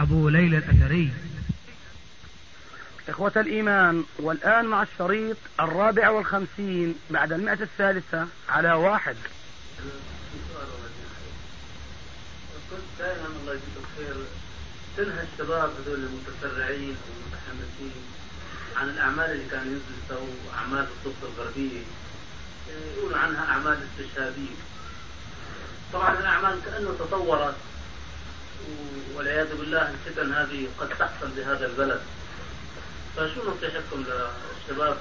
أبو ليلى الأثري. إخوة الإيمان والآن مع الشريط الرابع والخمسين بعد المئة الثالثة على واحد. قلت دائما الله يجزيك الخير. تنهى الشباب هذول المتسرعين والمتحمسين عن الأعمال اللي كانوا ينزلوا أعمال السلطة الغربية يقولوا عنها أعمال استشهادية. طبعا الأعمال كأنه تطورت. والعياذ بالله الفتن هذه قد تحصل بهذا البلد. فشو نصيحتكم للشباب؟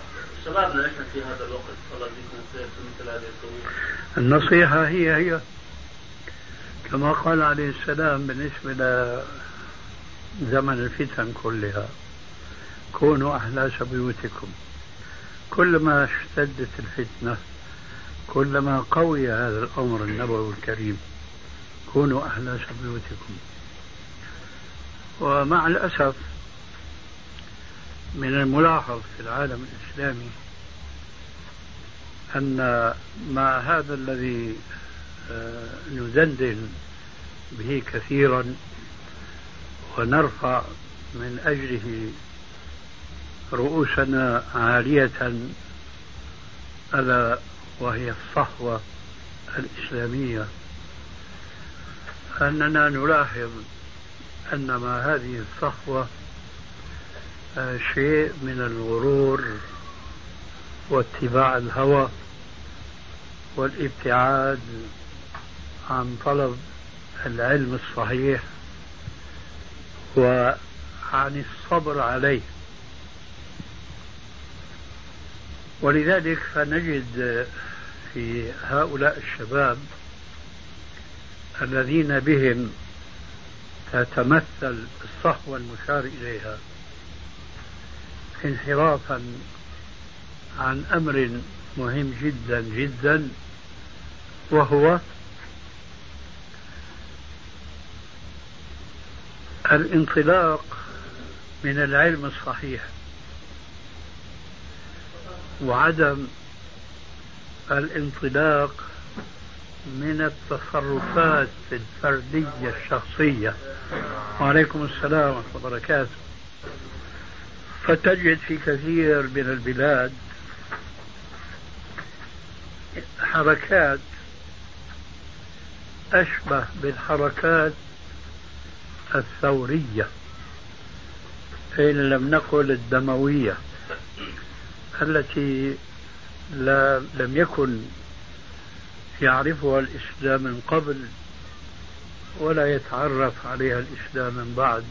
شبابنا إحنا في هذا الوقت. الله يجزيكم الخير. في مثل هذه الظروف النصيحة هي هي. كما قال عليه السلام بالنسبة لزمن الفتن كلها كونوا أحلاس بيوتكم. كلما اشتدت الفتنة كلما قوي هذا الأمر النبوي الكريم كونوا أحلاس بيوتكم. ومع الأسف من الملاحظ في العالم الإسلامي أن مع هذا الذي آه، ندندن به كثيرا ونرفع من أجله رؤوسنا عالية ألا وهي الصحوة الإسلامية أننا نلاحظ أن مع هذه الصحوة آه، شيء من الغرور واتباع الهوى والابتعاد عن طلب العلم الصحيح وعن الصبر عليه. ولذلك فنجد في هؤلاء الشباب الذين بهم تتمثل الصحوة المشار إليها انحرافا عن أمر مهم جدا جدا وهو الانطلاق من العلم الصحيح وعدم الانطلاق من التصرفات الفردية الشخصية. وعليكم السلام ورحمة الله وبركاته. فتجد في كثير من البلاد حركات أشبه بالحركات الثورية إن لم نقل الدموية التي لا لم يكن يعرفها الإسلام من قبل ولا يتعرف عليها الإسلام من بعد.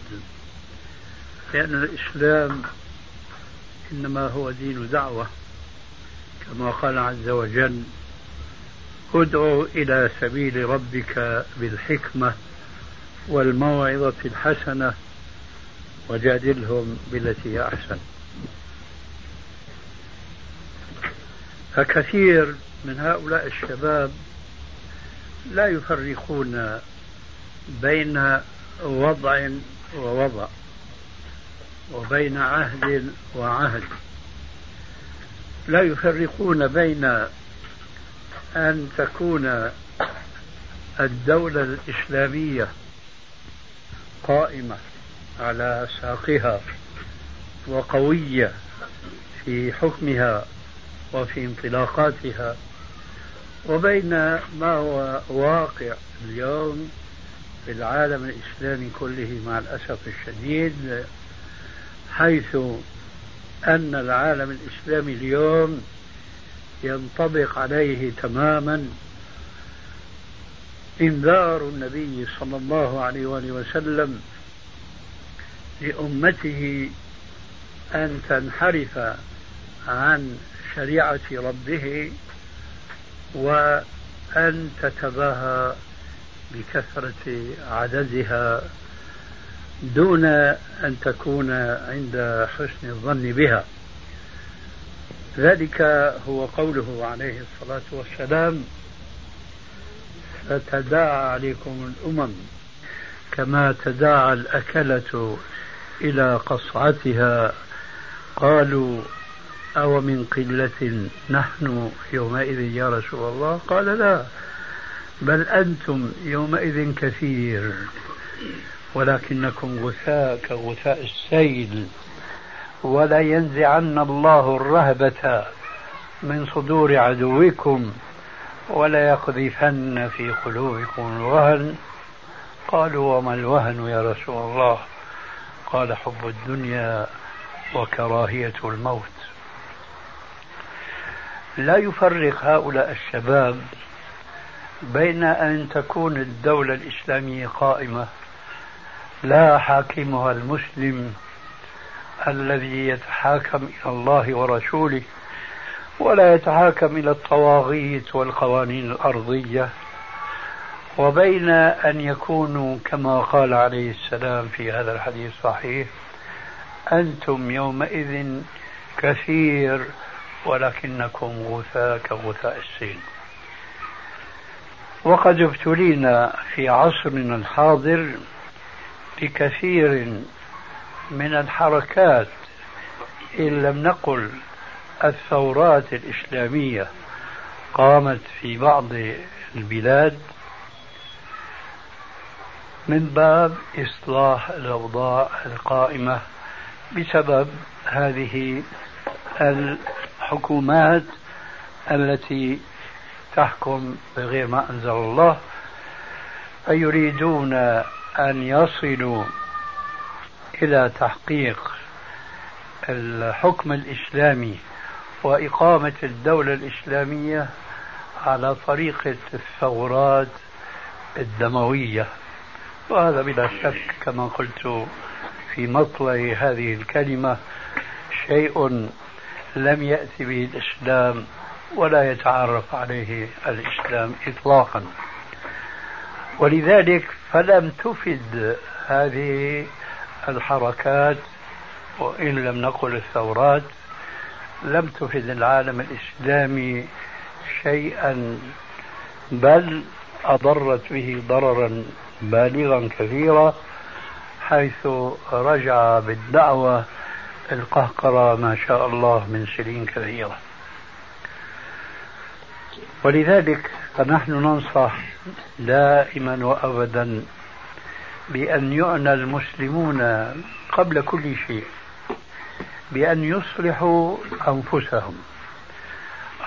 لأن الإسلام إنما هو دين دعوة كما قال عز وجل ادعو إلى سبيل ربك بالحكمة والموعظة الحسنة وجادلهم بالتي هي أحسن. فكثير من هؤلاء الشباب لا يفرقون بين وضع ووضع وبين عهد وعهد. لا يفرقون بين أن تكون الدولة الإسلامية قائمة على ساقها وقوية في حكمها وفي انطلاقاتها وبين ما هو واقع اليوم في العالم الإسلامي كله مع الأسف الشديد حيث أن العالم الإسلامي اليوم ينطبق عليه تماما إنذار النبي صلى الله عليه وآله وسلم لأمته أن تنحرف عن شريعة ربه وأن تتباهى بكثرة عددها دون أن تكون عند حسن الظن بها. ذلك هو قوله عليه الصلاة والسلام فتداعى عليكم الأمم كما تداعى الأكلة إلى قصعتها قالوا أو من قلة نحن يومئذ يا رسول الله؟ قال لا بل أنتم يومئذ كثير ولكنكم غثاء كغثاء السيل ولا ينزعن الله الرهبة من صدور عدوكم ولا يقذفن في قلوبكم الوهن. قالوا وما الوهن يا رسول الله؟ قال حب الدنيا وكراهية الموت. لا يفرق هؤلاء الشباب بين أن تكون الدولة الإسلامية قائمة لا حاكمها المسلم الذي يتحاكم إلى الله ورسوله ولا يتحاكم إلى الطواغيت والقوانين الأرضية وبين أن يكونوا كما قال عليه السلام في هذا الحديث الصحيح أنتم يومئذ كثير ولكنكم غثاء كغثاء السيل وقد ابتلينا في عصرنا الحاضر بكثير من الحركات إن لم نقل الثورات الإسلامية قامت في بعض البلاد من باب إصلاح الأوضاع القائمة بسبب هذه الحكومات التي تحكم بغير ما أنزل الله فيريدون أن يصلوا إلى تحقيق الحكم الإسلامي وإقامة الدولة الإسلامية على طريقة الثورات الدموية. وهذا بلا شك كما قلت في مطلع هذه الكلمة شيء لم يأتي به الإسلام ولا يتعرف عليه الإسلام إطلاقا. ولذلك فلم تفد هذه الحركات وإن لم نقل الثورات لم تفد العالم الإسلامي شيئا بل أضرت به ضررا بالغا كثيرا حيث رجع بالدعوة القهقرة ما شاء الله من سنين كثيرة. ولذلك فنحن ننصح دائما وأبدا بأن يعنى المسلمون قبل كل شيء بأن يصلحوا أنفسهم.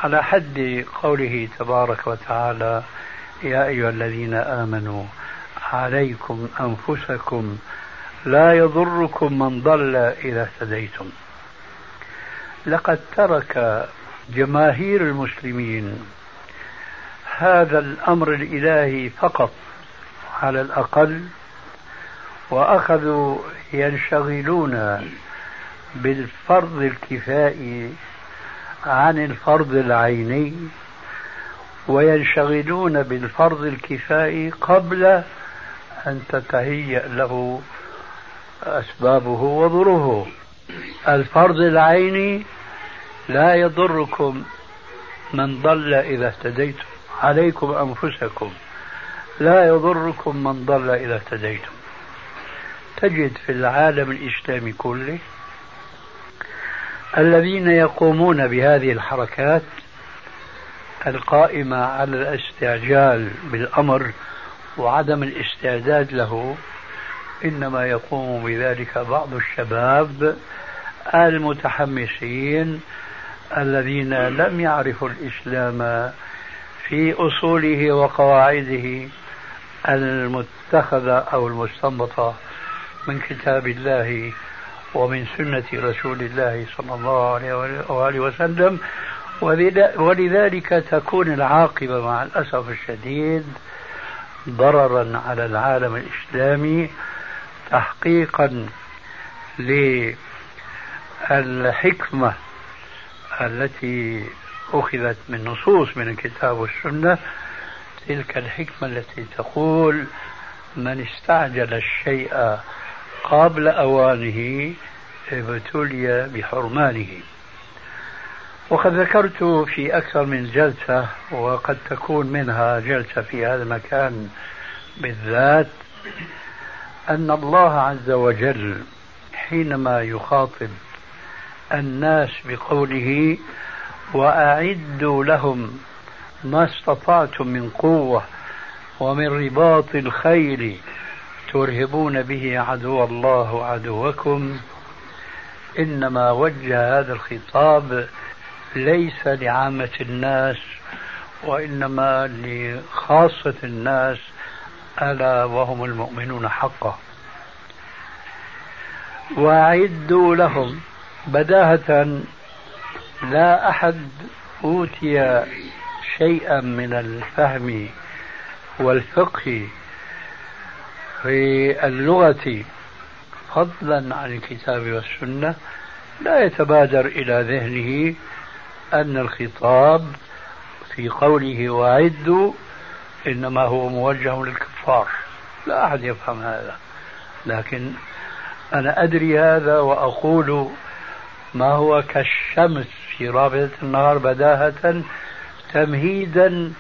على حد قوله تبارك وتعالى يا أيها الذين آمنوا عليكم أنفسكم لا يضركم من ضل إذا اهتديتم. لقد ترك جماهير المسلمين هذا الأمر الإلهي فقط على الأقل وأخذوا ينشغلون بالفرض الكفائي عن الفرض العيني وينشغلون بالفرض الكفائي قبل أن تتهيأ له أسبابه وظروفه. الفرض العيني لا يضركم من ضل إذا اهتديتم. عليكم أنفسكم. لا يضركم من ضل إذا اهتديتم. تجد في العالم الإسلامي كله الذين يقومون بهذه الحركات القائمة على الاستعجال بالأمر وعدم الاستعداد له إنما يقوم بذلك بعض الشباب المتحمسين الذين لم يعرفوا الإسلام في أصوله وقواعده المتخذة أو المستنبطة من كتاب الله ومن سنة رسول الله صلى الله عليه وسلم. ولذلك تكون العاقبة مع الأسف الشديد ضررا على العالم الإسلامي تحقيقا للحكمة التي أخذت من نصوص من الكتاب والسنة تلك الحكمة التي تقول من استعجل الشيء قبل أوانه ابتلي بحرمانه. وقد ذكرت في أكثر من جلسة وقد تكون منها جلسة في هذا المكان بالذات أن الله عز وجل حينما يخاطب الناس بقوله وأعدوا لهم ما استطعتم من قوة ومن رباط الخيل ترهبون به عدو الله وعدوكم إنما وجه هذا الخطاب ليس لعامة الناس وإنما لخاصة الناس ألا وهم المؤمنون حقا. وأعدوا لهم بداهة لا أحد أوتي شيئا من الفهم والفقه في اللغة فضلا عن الكتاب والسنة. لا يتبادر إلى ذهنه أن الخطاب في قوله وأعدوا إنما هو موجه للكفار. لا أحد يفهم هذا. لكن أنا أدري هذا وأقول ما هو كالشمس في رابطة النهار بداهة تمهيدا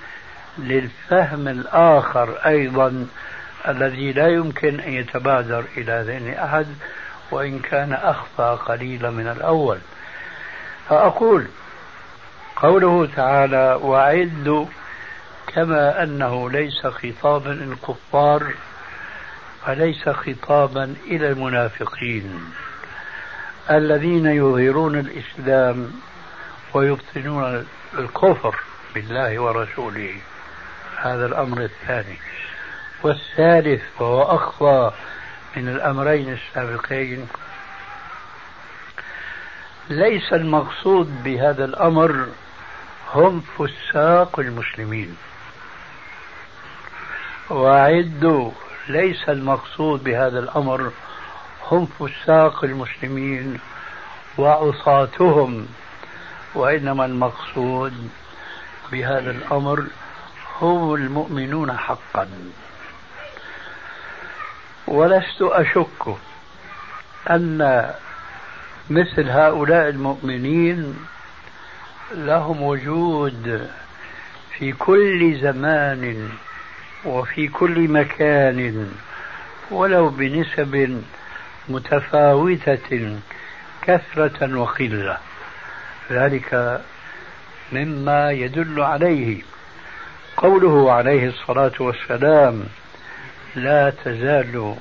للفهم الآخر أيضا الذي لا يمكن أن يتبادر إلى ذهن أحد وإن كان أخفى قليلا من الأول. فأقول قوله تعالى وأعدوا كما أنه ليس خطابا للكفار فليس خطابا إلى المنافقين الذين يظهرون الإسلام ويبطنون الكفر بالله ورسوله. هذا الأمر الثاني. والثالث وهو أخفى من الأمرين السابقين. ليس المقصود بهذا الأمر هم فساق المسلمين. وأعدوا ليس المقصود بهذا الأمر هم فساق المسلمين وعصاتهم وإنما المقصود بهذا الأمر هم المؤمنون حقا. ولست أشك أن مثل هؤلاء المؤمنين لهم وجود في كل زمان وفي كل مكان ولو بنسب متفاوتة كثرة وقلة. ذلك مما يدل عليه قوله عليه الصلاة والسلام لا تزال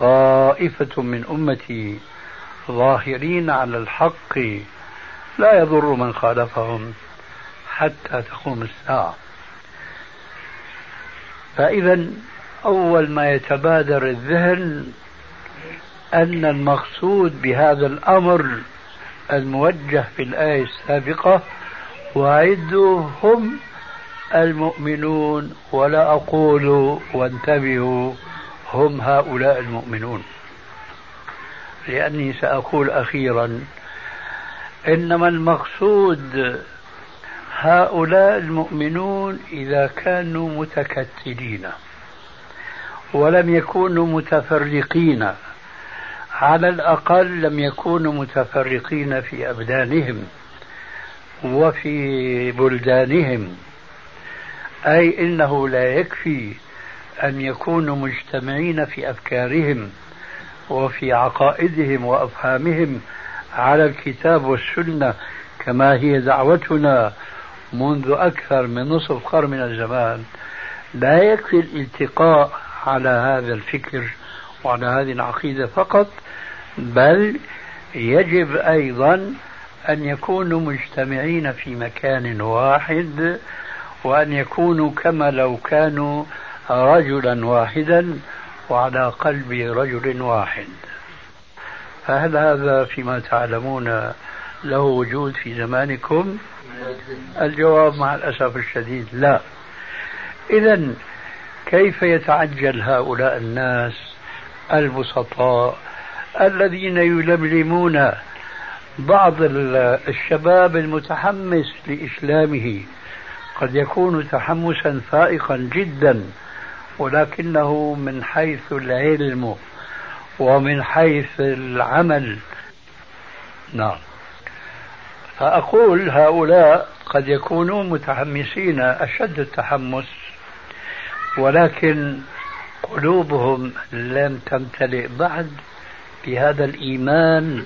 طائفة من أمتي ظاهرين على الحق لا يضر من خالفهم حتى تقوم الساعة. فإذا أول ما يتبادر الذهن أن المقصود بهذا الأمر الموجه في الآية السابقة وأعدوا هم المؤمنون ولا أقول وانتبهوا هم هؤلاء المؤمنون. لأني سأقول أخيرا إنما المقصود هؤلاء المؤمنون إذا كانوا متكتلين ولم يكونوا متفرقين. على الأقل لم يكونوا متفرقين في أبدانهم وفي بلدانهم. أي إنه لا يكفي أن يكونوا مجتمعين في أفكارهم وفي عقائدهم وأفهامهم على الكتاب والسنة كما هي دعوتنا منذ أكثر من نصف قرن من الزمان لا يكفي الالتقاء على هذا الفكر وعلى هذه العقيدة فقط بل يجب أيضا أن يكونوا مجتمعين في مكان واحد وأن يكونوا كما لو كانوا رجلا واحدا وعلى قلب رجل واحد. فهل هذا فيما تعلمون له وجود في زمانكم؟ الجواب مع الأسف الشديد لا. إذا كيف يتعجل هؤلاء الناس البسطاء الذين يلملمون بعض الشباب المتحمس لإسلامه؟ قد يكون تحمسا فائقا جدا ولكنه من حيث العلم ومن حيث العمل. نعم. فأقول هؤلاء قد يكونون متحمسين أشد التحمس ولكن قلوبهم لم تمتلئ بعد بهذا الإيمان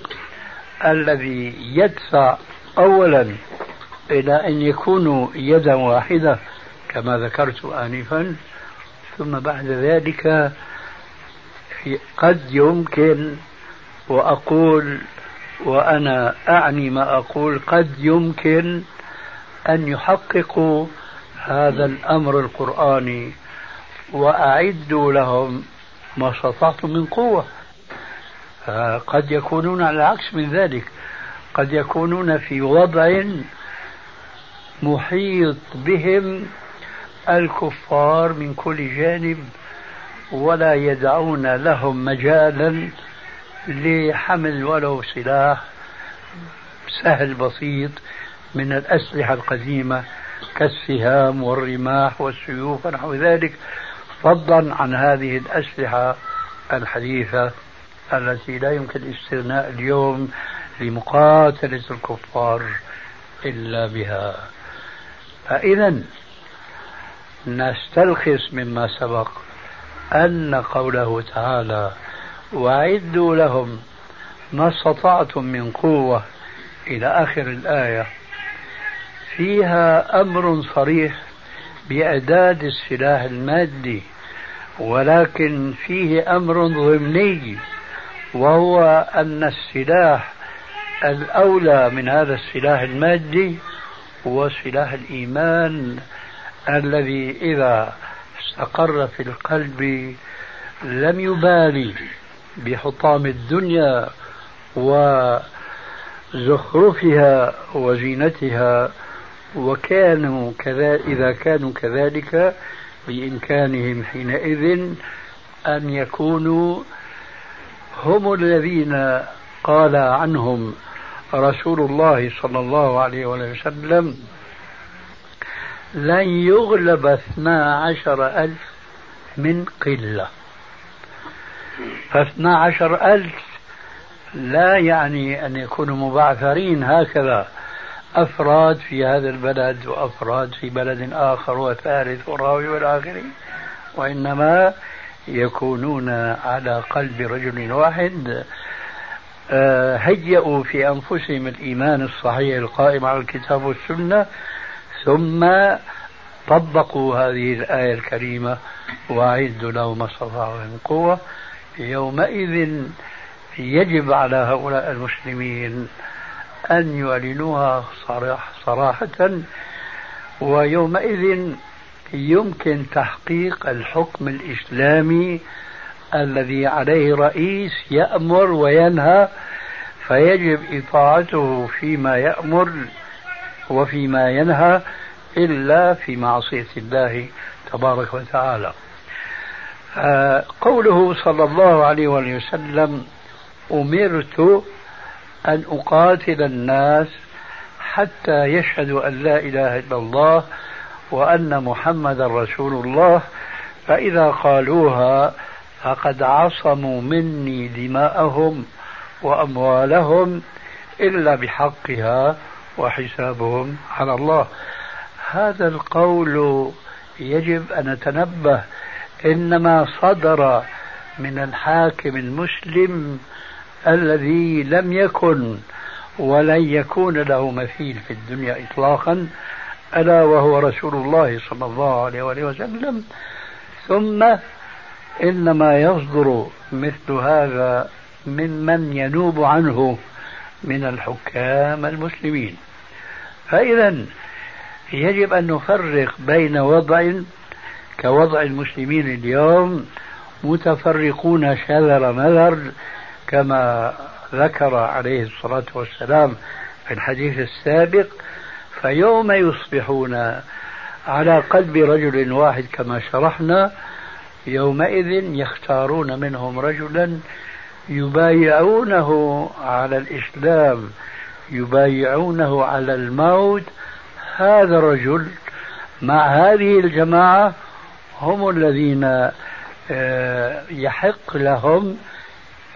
الذي يدفع أولا إلى أن يكونوا يدا واحدة كما ذكرت آنفا ثم بعد ذلك قد يمكن وأقول وأنا أعني ما أقول قد يمكن أن يحققوا هذا الأمر القرآني وأعدوا لهم ما استطعتم من قوة. قد يكونون على العكس من ذلك. قد يكونون في وضع محيط بهم الكفار من كل جانب ولا يدعون لهم مجالا لحمل ولو سلاح سهل بسيط من الأسلحة القديمة كالسهام والرماح والسيوف ونحو ذلك فضلا عن هذه الأسلحة الحديثة التي لا يمكن الاستغناء اليوم لمقاتلة الكفار إلا بها. فإذا نستلخص مما سبق أن قوله تعالى وأعدوا لهم ما استطعتم من قوة إلى آخر الآية. فيها أمر صريح بإعداد السلاح المادي ولكن فيه أمر ضمني وهو أن السلاح الأولى من هذا السلاح المادي هو سلاح الإيمان الذي إذا استقر في القلب لم يبالي. بحطام الدنيا وزخرفها وزينتها وكانوا كذا إذا كانوا كذلك بإمكانهم حينئذ أن يكونوا هم الذين قال عنهم رسول الله صلى الله عليه وسلم لن يغلب اثنا عشر ألف من قلة فاثنا عشر ألف. لا يعني أن يكونوا مبعثرين. هكذا أفراد في هذا البلد وأفراد في بلد آخر وثالث وراوي والآخر. وإنما يكونون على قلب رجل واحد. آه، هيئوا في أنفسهم الإيمان الصحيح القائم على الكتاب والسنة. ثم طبقوا هذه الآية الكريمة وأعدوا لهم ما استطاعوا من قوة. يومئذ يجب على هؤلاء المسلمين أن يعلنوها صراحة ويومئذ يمكن تحقيق الحكم الإسلامي الذي عليه رئيس يأمر وينهى فيجب إطاعته فيما يأمر وفيما ينهى إلا في معصية الله تبارك وتعالى. قوله صلى الله عليه وسلم أمرت أن أقاتل الناس حتى يشهدوا أن لا إله إلا الله وأن محمدا رسول الله فإذا قالوها فقد عصموا مني دماءهم وأموالهم إلا بحقها وحسابهم على الله. هذا القول يجب أن نتنبه إنما صدر من الحاكم المسلم الذي لم يكن ولن يكون له مثيل في الدنيا إطلاقا ألا وهو رسول الله صلى الله عليه وسلم. ثم إنما يصدر مثل هذا ممن ينوب عنه من الحكام المسلمين. فإذا يجب أن نفرق بين وضع كوضع المسلمين اليوم متفرقون شذر مذر كما ذكر عليه الصلاة والسلام في الحديث السابق فيوم يصبحون على قلب رجل واحد كما شرحنا يومئذ يختارون منهم رجلا يبايعونه على الإسلام يبايعونه على الموت. هذا الرجل مع هذه الجماعة هم الذين آه، يحق لهم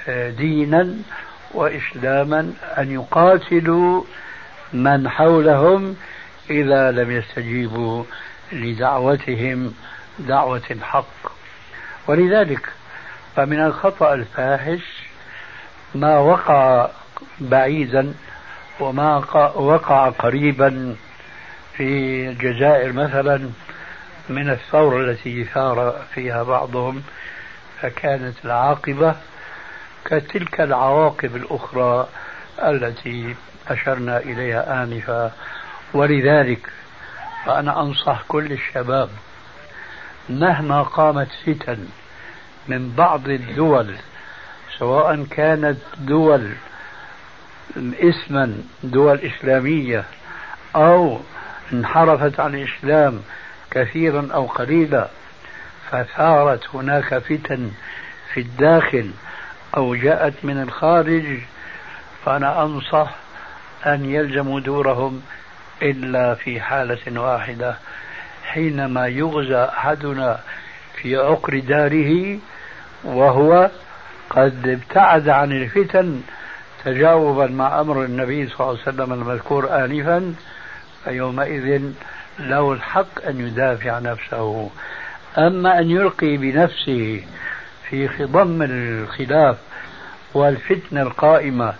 دينا وإسلاما أن يقاتلوا من حولهم إذا لم يستجيبوا لدعوتهم دعوة الحق. ولذلك فمن الخطأ الفاحش ما وقع بعيدا وما وقع قريبا في الجزائر مثلا من الثورة التي ثار فيها بعضهم فكانت العاقبة كتلك العواقب الأخرى التي أشرنا إليها آنفا. ولذلك فأنا أنصح كل الشباب مهما قامت فتن من بعض الدول سواء كانت دول اسما دول إسلامية أو انحرفت عن الإسلام كثيرا أو قليلا فثارت هناك فتن في الداخل أو جاءت من الخارج فأنا أنصح أن يلزموا دورهم إلا في حالة واحدة حينما يغزى أحدنا في عقر داره وهو قد ابتعد عن الفتن تجاوبا مع أمر النبي صلى الله عليه وسلم المذكور آنفا فيومئذ له الحق أن يدافع نفسه. أما أن يلقي بنفسه في خضم الخلاف والفتنة القائمة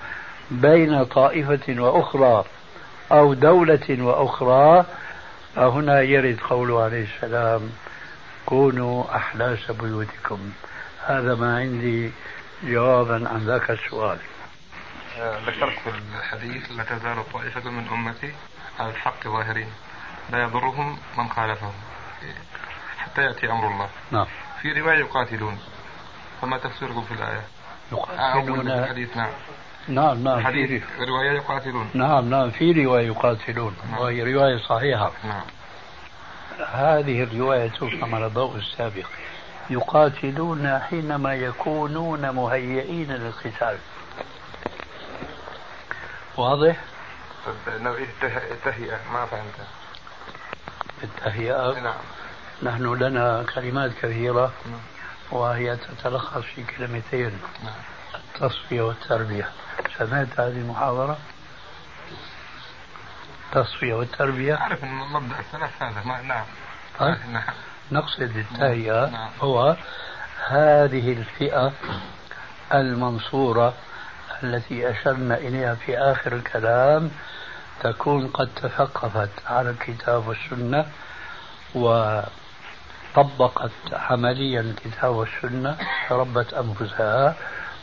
بين طائفة وأخرى أو دولة وأخرى فهنا يرد قوله عليه السلام كونوا أحلاس بيوتكم. هذا ما عندي جوابا عن ذاك السؤال. ذكرت في الحديث لا تزال طائفة من أمتي على الحق ظاهرين. لا يضرهم من خالفهم. حتى يأتي أمر الله. نعم. في رواية يقاتلون. فما تفسيركم في الآية؟ يقاتلون. الحديث. نعم. نعم نعم. الحديث رواية يقاتلون. نعم نعم. في رواية يقاتلون. نعم. وهي رواية صحيحة. نعم. هذه الرواية تفهم على ضوء السابق. يقاتلون حينما يكونون مهيئين للقتال. واضح؟ نوعية التهيئة. ما التهيئة. نعم. نحن لنا كلمات كثيرة نعم. وهي تتلخص في كلمتين نعم. التصفية والتربية. سمعت هذه المحاضرة؟ التصفية والتربية؟ أعرف أن مبدأ السلف هذا. نعم. طيب. نعم. نقصد التهيئة نعم. هو هذه الفئة المنصورة التي أشرنا إليها في آخر الكلام تكون قد تثقفت على الكتاب والسنة وطبقت عمليا الكتاب والسنة ربت أنفسها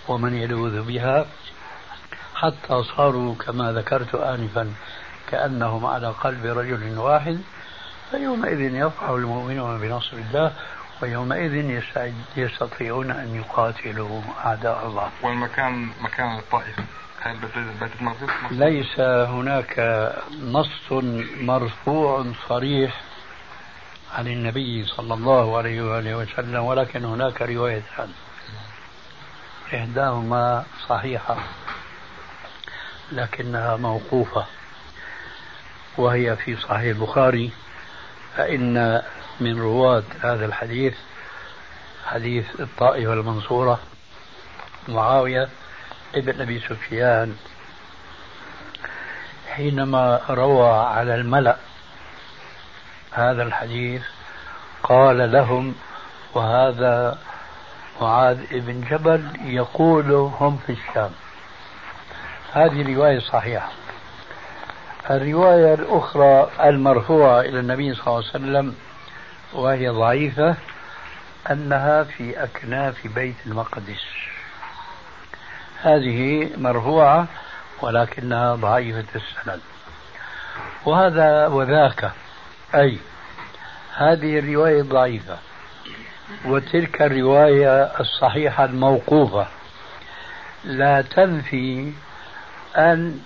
ومن يلوذ بها. حتى صاروا كما ذكرت آنفا كأنهم على قلب رجل واحد فيومئذ يفرح المؤمنون بنصر الله ويومئذ يستطيعون أن يقاتلوا أعداء الله. والمكان مكان الطائفة. ليس هناك نص مرفوع صريح عن النبي صلى الله عليه وآله وسلم ولكن هناك روايتان إحداهما صحيحة لكنها موقوفة وهي في صحيح البخاري فإن من رواة هذا الحديث حديث الطائفة المنصورة معاوية ابن أبي سفيان حينما روى على الملأ هذا الحديث قال لهم وهذا معاذ بن جبل يقول هم في الشام. هذه رواية صحيحة. الرواية الأخرى المرفوعة إلى النبي صلى الله عليه وسلم وهي ضعيفة أنها في أكناف بيت المقدس. هذه مرفوعة ولكنها ضعيفة السند. وهذا وذاك أي هذه الرواية ضعيفة وتلك الرواية الصحيحة الموقوفة. لا تنفي أن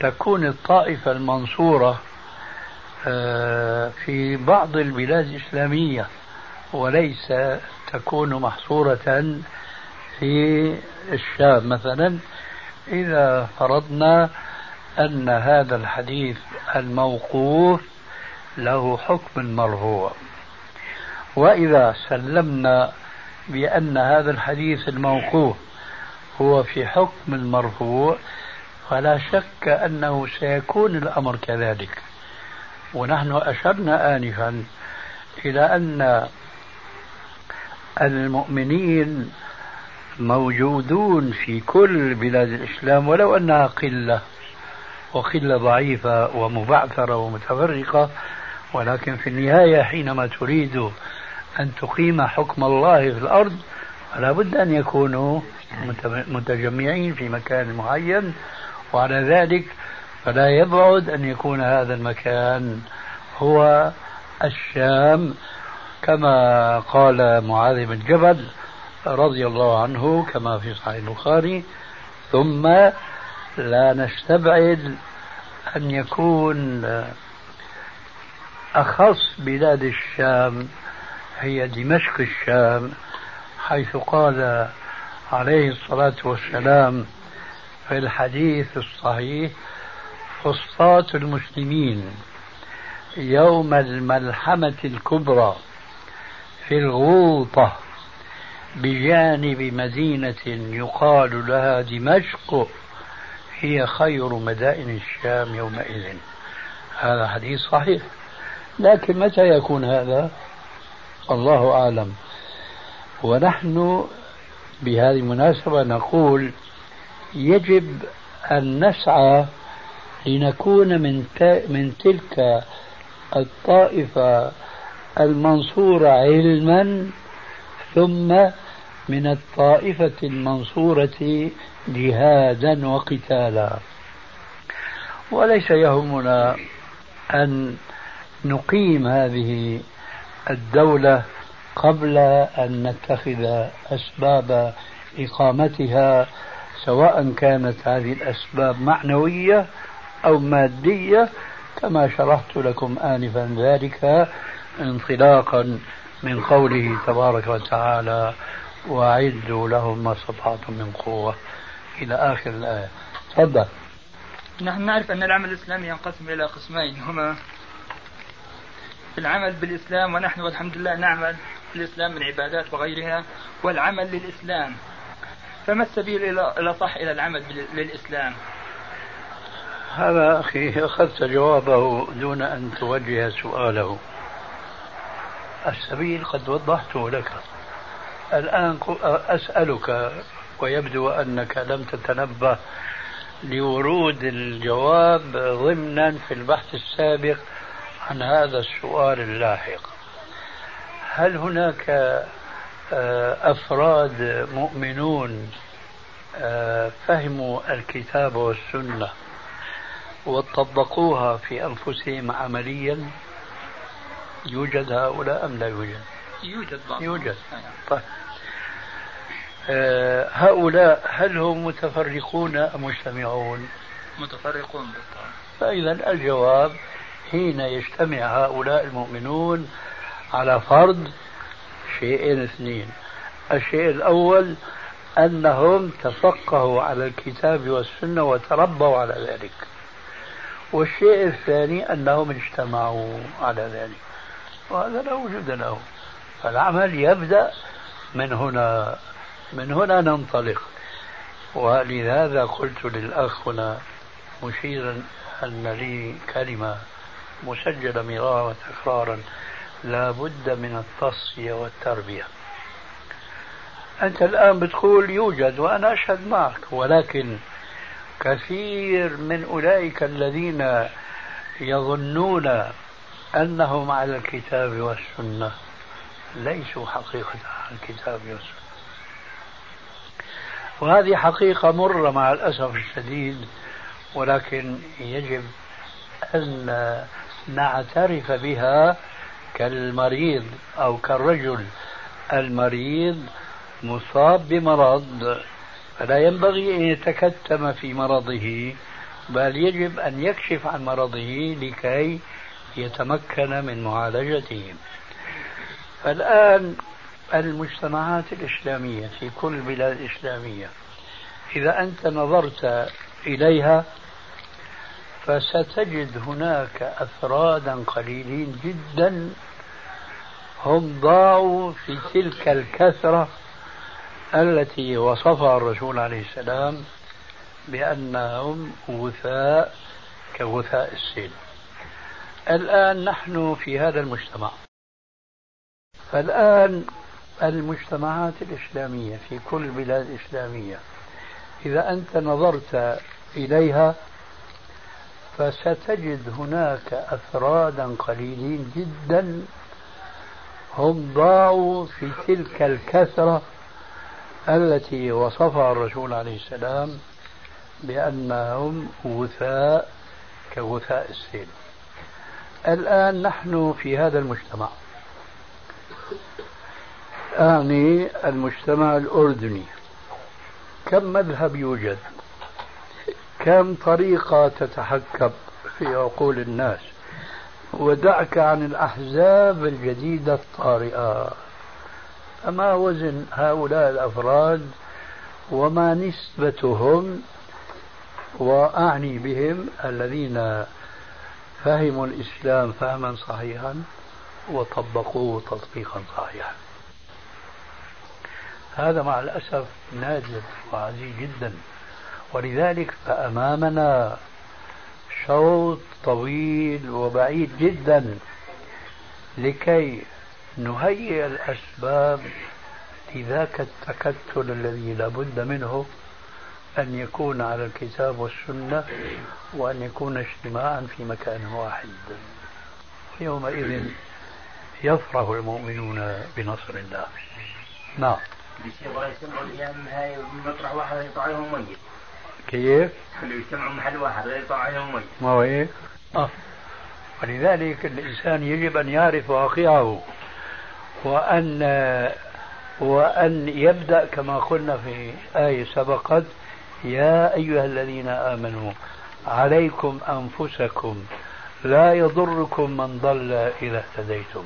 تكون الطائفة المنصورة آه، في بعض البلاد الإسلامية وليس تكون محصورة في الشام مثلا إذا فرضنا أن هذا الحديث الموقوف له حكم مرفوع. وإذا سلمنا بأن هذا الحديث الموقوف هو في حكم المرفوع فلا شك أنه سيكون الأمر كذلك. ونحن أشرنا آنفا إلى أن المؤمنين موجودون في كل بلاد الإسلام ولو أنها قلة وقلة ضعيفة ومبعثرة ومتفرقة ولكن في النهاية حينما تريد أن تقيم حكم الله في الأرض فلا بد أن يكونوا متجمعين في مكان معين وعلى ذلك فلا يبعد أن يكون هذا المكان هو الشام. كما قال معاذ بن جبل رضي الله عنه كما في صحيح البخاري ثم لا نستبعد أن يكون أخص بلاد الشام هي دمشق الشام حيث قال عليه الصلاة والسلام في الحديث الصحيح فسطاط المسلمين يوم الملحمة الكبرى في الغوطة بجانب مدينة يقال لها دمشق هي خير مدائن الشام يومئذ. هذا حديث صحيح. لكن متى يكون هذا؟ الله أعلم. ونحن بهذه المناسبة نقول يجب أن نسعى لنكون من من تلك الطائفة المنصورة علما ثم من الطائفة المنصورة جهادا وقتالا. وليس يهمنا أن نقيم هذه الدولة قبل أن نتخذ أسباب إقامتها سواء كانت هذه الأسباب معنوية أو مادية كما شرحت لكم آنفا ذلك انطلاقا من قوله تبارك وتعالى وأعدوا لهم ما استطعتم من قوة. إلى آخر الآية. تفضل. نحن نعرف أن العمل الإسلامي ينقسم إلى قسمين هما العمل بالإسلام ونحن والحمد لله نعمل في الإسلام من عبادات وغيرها والعمل للإسلام. فما السبيل إلى صح إلى العمل للإسلام؟ هذا أخي أخذت جوابه دون أن توجه سؤاله. السبيل قد وضحته لك. الآن أسألك ويبدو أنك لم تتنبه لورود الجواب ضمنا في البحث السابق عن هذا السؤال اللاحق. هل هناك آه، أفراد مؤمنون آه، فهموا الكتاب والسنة وطبقوها في أنفسهم عمليا؟ يوجد هؤلاء أم لا يوجد؟ يوجد بعض يوجد. طيب. آه، هؤلاء هل هم متفرقون أم مجتمعون؟ متفرقون بالطبع. فإذا الجواب حين يجتمع هؤلاء المؤمنون على فرض شيئين اثنين. الشيء الأول أنهم تفقهوا على الكتاب والسنة وتربوا على ذلك. والشيء الثاني أنهم اجتمعوا على ذلك. وهذا لا وجود له. فالعمل يبدأ من هنا من هنا ننطلق. ولهذا قلت للأخ هنا مشيرا أن لي كلمة مسجلة مرارا وتكرارا. لا بد من التصفية والتربية. أنت الآن بتقول يوجد وأنا أشهد معك ولكن كثير من أولئك الذين يظنون أنهم على الكتاب والسنة. ليسوا حقيقة على الكتاب والسنة. وهذه حقيقة مرة مع الأسف الشديد ولكن يجب أن نعترف بها كالمريض أو كالرجل. المريض مصاب بمرض فلا ينبغي أن يتكتم في مرضه بل يجب أن يكشف عن مرضه لكي يتمكن من معالجته فالآن المجتمعات الإسلامية في كل البلاد الإسلامية إذا أنت نظرت إليها فستجد هناك أفرادا قليلين جدا هم ضاعوا في تلك الكثرة التي وصفها الرسول عليه السلام بأنهم غثاء كغثاء السيل الآن نحن في هذا المجتمع. فالآن المجتمعات الإسلامية في كل البلاد الإسلامية إذا أنت نظرت إليها فستجد هناك أفرادا قليلين جدا هم ضاعوا في تلك الكثرة التي وصفها الرسول عليه السلام بأنهم غثاء كغثاء السيل. الآن نحن في هذا المجتمع. أعني المجتمع الأردني. كم مذهب يوجد؟ كم طريقة تتحكم في عقول الناس؟ ودعك عن الأحزاب الجديدة الطارئة. فما وزن هؤلاء الأفراد وما نسبتهم وأعني بهم الذين فهموا الإسلام فهما صحيحا وطبقوه تطبيقا صحيحا. هذا مع الأسف نادر وعزيز جدا. ولذلك فأمامنا شوط طويل وبعيد جدا لكي نهيئ الأسباب لذاك التكتل الذي لا بد منه أن يكون على الكتاب والسنة وأن يكون اجتماعا في مكان واحد يومئذ يفرح المؤمنون بنصر الله نعم كيف؟ اللي يجتمعوا محل واحد لا يطلع عليهم ميت ما هو إيه؟ آه ولذلك الإنسان يجب أن يعرف واقعه وأن وأن يبدأ كما قلنا في آية سبقت يا أيها الذين آمنوا عليكم أنفسكم لا يضركم من ضل إذا اهتديتم.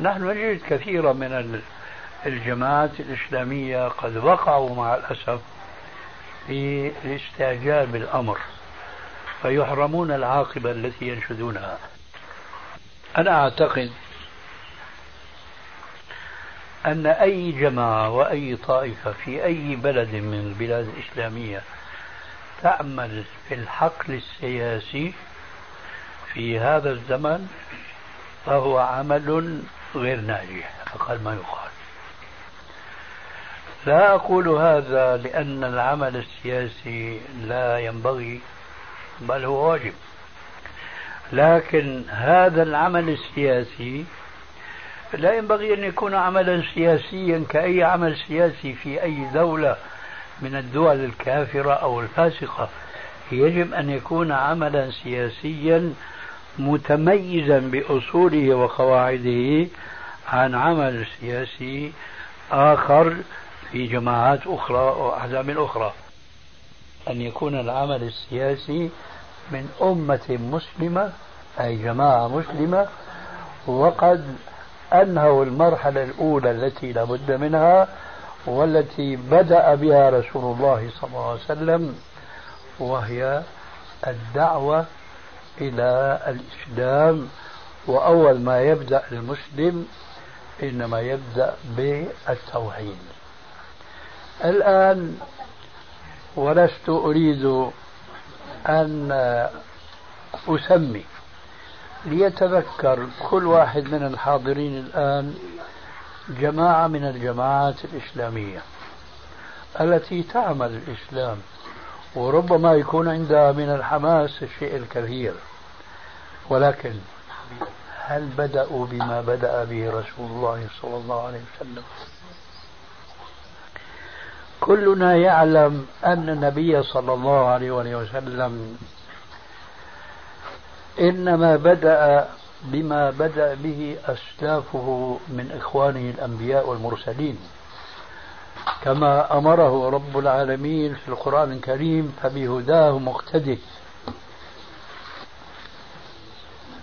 نحن نجد كثيرا من الجماعات الإسلامية قد وقعوا مع الأسف في الاستعجال بالأمر فيحرمون العاقبة التي ينشدونها. أنا أعتقد أن أي جماعة وأي طائفة في أي بلد من البلاد الإسلامية تعمل في الحقل السياسي في هذا الزمن فهو عمل غير ناجح أقل ما يقال. لا أقول هذا لأن العمل السياسي لا ينبغي بل هو واجب. لكن هذا العمل السياسي لا ينبغي أن يكون عملا سياسيا كأي عمل سياسي في أي دولة من الدول الكافرة أو الفاسقة. يجب أن يكون عملا سياسيا متميزا بأصوله وقواعده عن عمل سياسي آخر في جماعات أخرى وأحزاب أخرى. أن يكون العمل السياسي من أمة مسلمة أي جماعة مسلمة وقد أنهوا المرحلة الأولى التي لا بد منها والتي بدأ بها رسول الله صلى الله عليه وسلم وهي الدعوة إلى الإسلام. وأول ما يبدأ المسلم إنما يبدأ بالتوحيد. الآن ولست أريد أن أسمي ليتذكر كل واحد من الحاضرين الآن جماعة من الجماعات الإسلامية التي تعمل الإسلام وربما يكون عندها من الحماس الشيء الكثير. ولكن هل بدأوا بما بدأ به رسول الله صلى الله عليه وسلم؟ كلنا يعلم أن النبي صلى الله عليه وسلم إنما بدأ بما بدأ به أسلافه من إخوانه الأنبياء والمرسلين. كما أمره رب العالمين في القرآن الكريم فبهداه مقتدي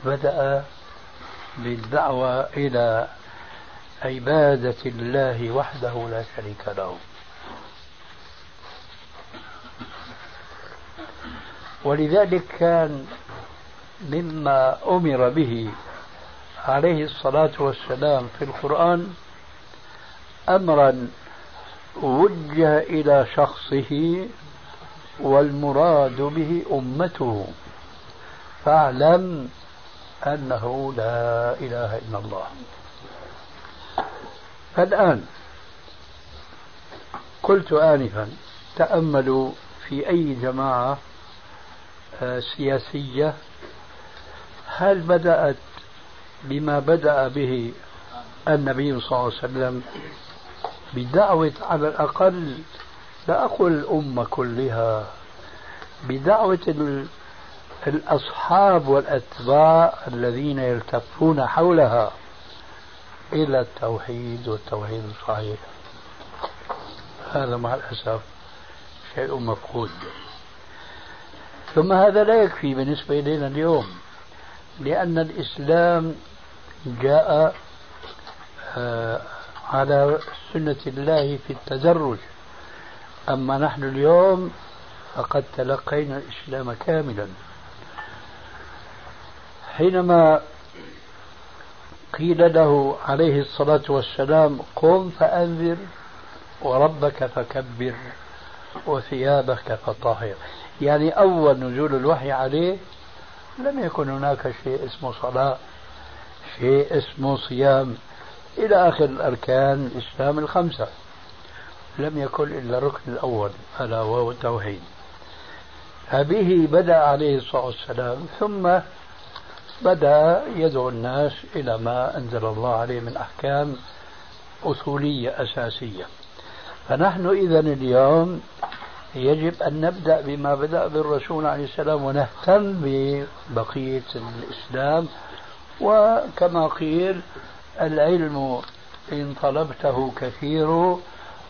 بدأ بالدعوة إلى عبادة الله وحده لا شريك له. ولذلك كان مما أمر به عليه الصلاة والسلام في القرآن أمرا وجه إلى شخصه والمراد به أمته فاعلم أنه لا إله إلا الله. فالآن قلت آنفا تأملوا في أي جماعة آه، سياسية هل بدأت بما بدأ به النبي صلى الله عليه وسلم بدعوة على الأقل لا أقول الأمة كلها بدعوة الأصحاب والأتباع الذين يلتفون حولها إلى التوحيد والتوحيد الصحيح. هذا مع الأسف شيء مفقود. ثم هذا لا يكفي بالنسبة إلينا اليوم. لأن الإسلام جاء آه، على سنة الله في التدرج. أما نحن اليوم فقد تلقينا الإسلام كاملا. حينما قيل له عليه الصلاة والسلام قم فأنذر وربك فكبر وثيابك فطهر. يعني أول نزول الوحي عليه لم يكن هناك شيء اسمه صلاة شيء اسمه صيام. إلى آخر الأركان الإسلام الخمسة. لم يكن إلا الركن الأول ألا وهو التوحيد. فبه بدأ عليه الصلاة والسلام ثم بدأ يدعو الناس إلى ما أنزل الله عليه من أحكام أصولية أساسية. فنحن إذا اليوم يجب أن نبدأ بما بدأ بالرسول عليه السلام ونهتم ببقية الإسلام وكما قيل العلم إن طلبته كثير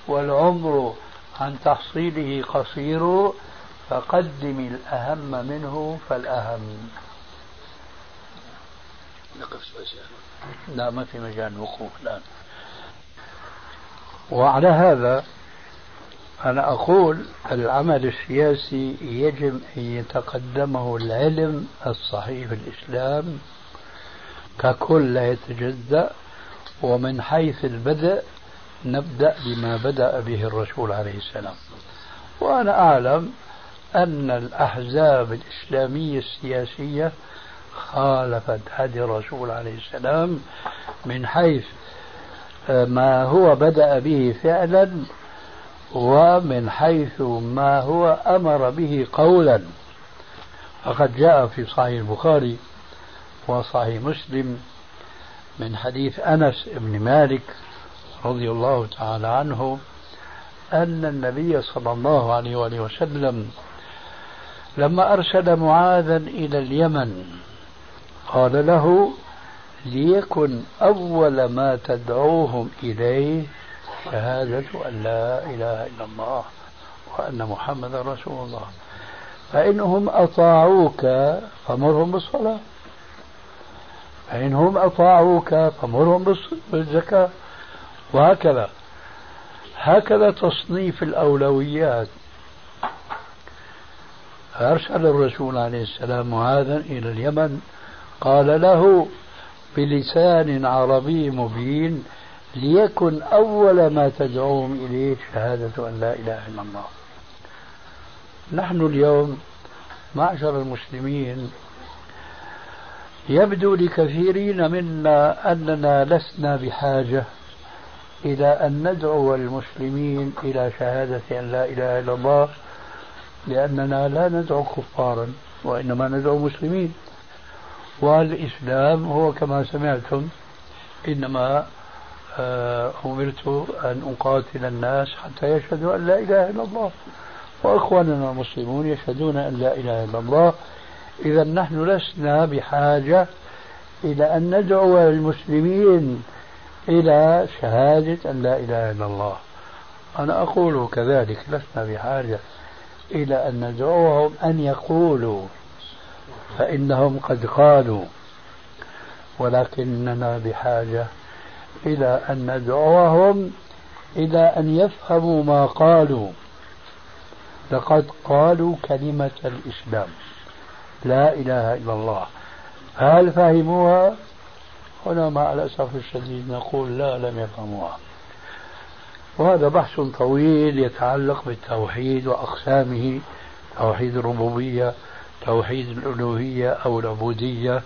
والعمر عن تحصيله قصير فقدم الأهم منه فالأهم. نقف لا ما في مجال وقوف الآن. وعلى هذا أنا أقول العمل السياسي يجب أن يتقدمه العلم الصحيح في الإسلام ككل لا يتجزأ ومن حيث البدء نبدأ بما بدأ به الرسول عليه السلام. وأنا أعلم أن الأحزاب الإسلامية السياسية خالفت هدي الرسول عليه السلام من حيث ما هو بدأ به فعلا ومن حيث ما هو أمر به قولا. فقد جاء في صحيح البخاري وصحيح مسلم من حديث أنس بن مالك رضي الله تعالى عنه أن النبي صلى الله عليه وآله وسلم لما أرسل معاذا إلى اليمن قال له ليكن أول ما تدعوهم إليه شهادة أن لا إله إلا الله وأن محمدا رسول الله. فإنهم أطاعوك فمرهم بالصلاة. فإنهم أطاعوك فمرهم بالزكاة. وهكذا. هكذا تصنيف الأولويات. أرسل الرسول عليه السلام معاذا إلى اليمن. قال له بلسان عربي مبين ليكن أول ما تدعوهم إليه شهادة أن لا إله إلا الله. نحن اليوم معشر المسلمين يبدو لكثيرين منا أننا لسنا بحاجة إلى أن ندعو المسلمين إلى شهادة أن لا إله إلا الله لأننا لا ندعو كفارا وإنما ندعو مسلمين. والإسلام هو كما سمعتم إنما أمرت أن أقاتل الناس حتى يشهدوا أن لا إله إلا الله. وإخواننا المسلمون يشهدون أن لا إله إلا الله. إذا نحن لسنا بحاجة إلى أن ندعو المسلمين إلى شهادة أن لا إله إلا الله. أنا أقول كذلك لسنا بحاجة إلى أن ندعوهم أن يقولوا فإنهم قد قالوا. ولكننا بحاجة إلى أن ندعوهم إلى أن يفهموا ما قالوا. لقد قالوا كلمة الإسلام. لا إله إلا الله. هل فهموها؟ هنا مع الأسف الشديد نقول لا لم يفهموها. وهذا بحث طويل يتعلق بالتوحيد وأقسامه. توحيد الربوبية توحيد الألوهية أو العبودية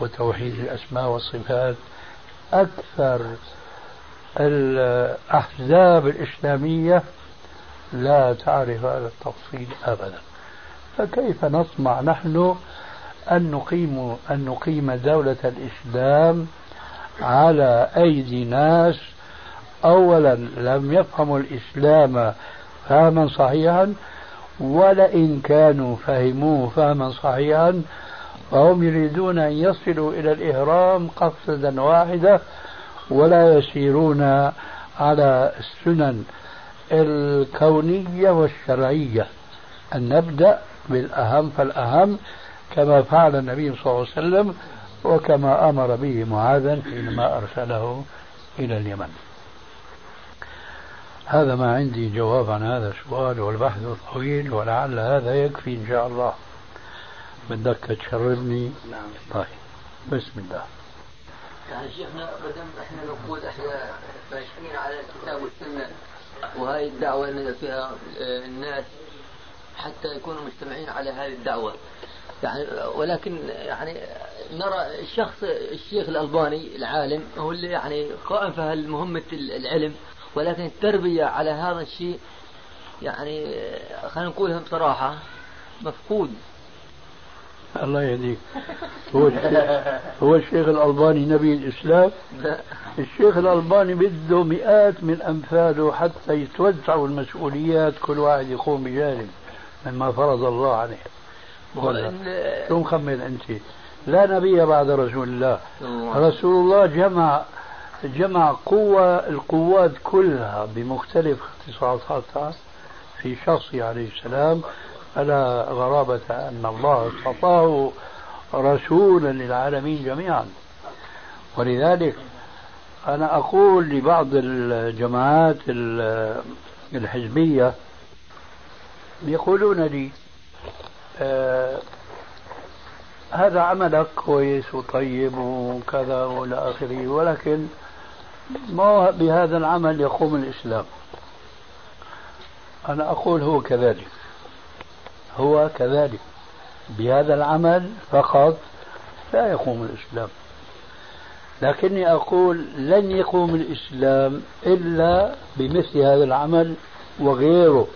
وتوحيد الأسماء والصفات. أكثر الأحزاب الإسلامية لا تعرف هذا التفصيل أبدا. فكيف نطمع نحن أن نقيم أن نقيم دولة الإسلام على أيدي ناس؟ أولا لم يفهموا الإسلام فهما صحيحا ولئن كانوا فهموه فهما صحيحا فهم يريدون أن يصلوا إلى الإهرام قصدا واحدة ولا يسيرون على السنن الكونية والشرعية. أن نبدأ بالأهم فالأهم كما فعل النبي صلى الله عليه وسلم وكما أمر به معاذا حينما أرسله إلى اليمن. هذا ما عندي جواب عن هذا السؤال والبحث طويل ولعل هذا يكفي إن شاء الله. بدك تشربني. نعم. طيب. بسم الله. يعني شيخنا دام إحنا نقول إحنا ماشيين على الكتاب والسنة وهذه الدعوة اللي فيها آه، الناس حتى يكونوا مجتمعين على هذه الدعوة. يعني ولكن يعني نرى الشخص الشيخ الألباني العالم هو اللي يعني قائم في مهمة العلم ولكن التربية على هذا الشيء يعني آه، خلينا نقولها بصراحه مفقود. الله يهديك. هو الشيخ هو الشيخ الألباني نبي الإسلام. الشيخ الألباني بده مئات من أمثاله حتى يتوزعوا المسؤوليات كل واحد يقوم بجانب مما فرض الله عليه. شو مخمن أنت؟ لا نبي بعد رسول الله. رسول الله جمع جمع قوة القوات كلها بمختلف اختصاصاتها في شخصه عليه السلام. فلا غرابة أن الله اصطفاه رسولا للعالمين جميعا. ولذلك أنا أقول لبعض الجماعات الحزبية يقولون لي آه هذا عملك كويس وطيب وكذا وإلى آخره ولكن ما بهذا العمل يقوم الإسلام؟ أنا أقول هو كذلك. هو كذلك. بهذا العمل فقط لا يقوم الإسلام. لكني أقول لن يقوم الإسلام إلا بمثل هذا العمل وغيره.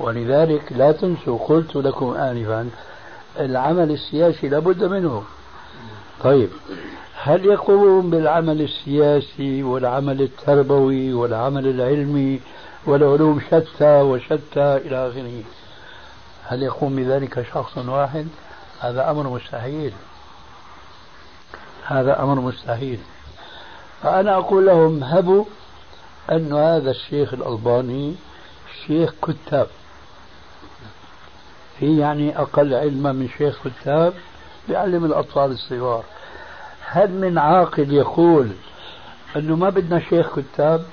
ولذلك لا تنسوا قلت لكم آنفا العمل السياسي لابد منه. طيب هل يقوم بالعمل السياسي والعمل التربوي والعمل العلمي والعلوم شتى وشتى إلى آخره. هل يقوم بذلك شخص واحد؟ هذا أمر مستحيل. هذا أمر مستحيل. فأنا أقول لهم هبوا أن هذا الشيخ الألباني شيخ كتاب. في يعني أقل علما من شيخ كتاب بيعلم الأطفال الصغار. هل من عاقل يقول أنه ما بدنا شيخ كتاب؟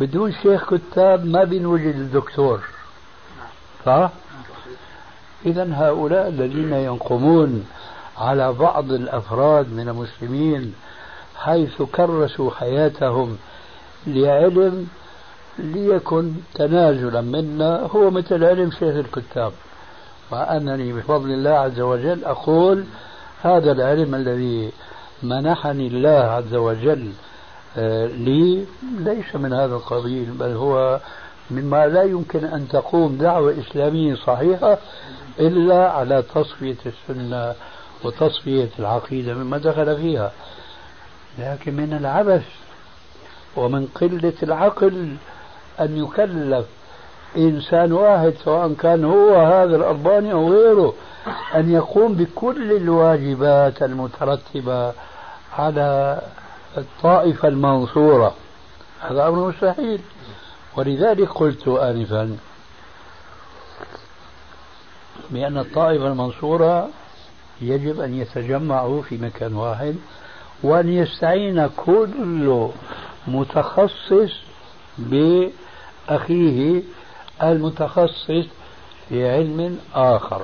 بدون شيخ كتاب ما بنوجد الدكتور صح؟ إذا هؤلاء الذين ينقمون على بعض الأفراد من المسلمين حيث كرسوا حياتهم لعلم ليكن تنازلا منا هو مثل علم شيخ الكتاب وأنني بفضل الله عز وجل أقول هذا العلم الذي منحني الله عز وجل لي ليس من هذا القبيل بل هو مما لا يمكن أن تقوم دعوة إسلامية صحيحة إلا على تصفية السنة وتصفية العقيدة مما دخل فيها. لكن من العبث ومن قلة العقل أن يكلف إنسان واحد سواء كان هو هذا الألباني أو غيره أن يقوم بكل الواجبات المترتبة على الطائفة المنصورة. هذا أمر مستحيل. ولذلك قلت آنفا بأن الطائفة المنصورة يجب أن يتجمعوا في مكان واحد وأن يستعين كل متخصص بأخيه المتخصص في علم آخر.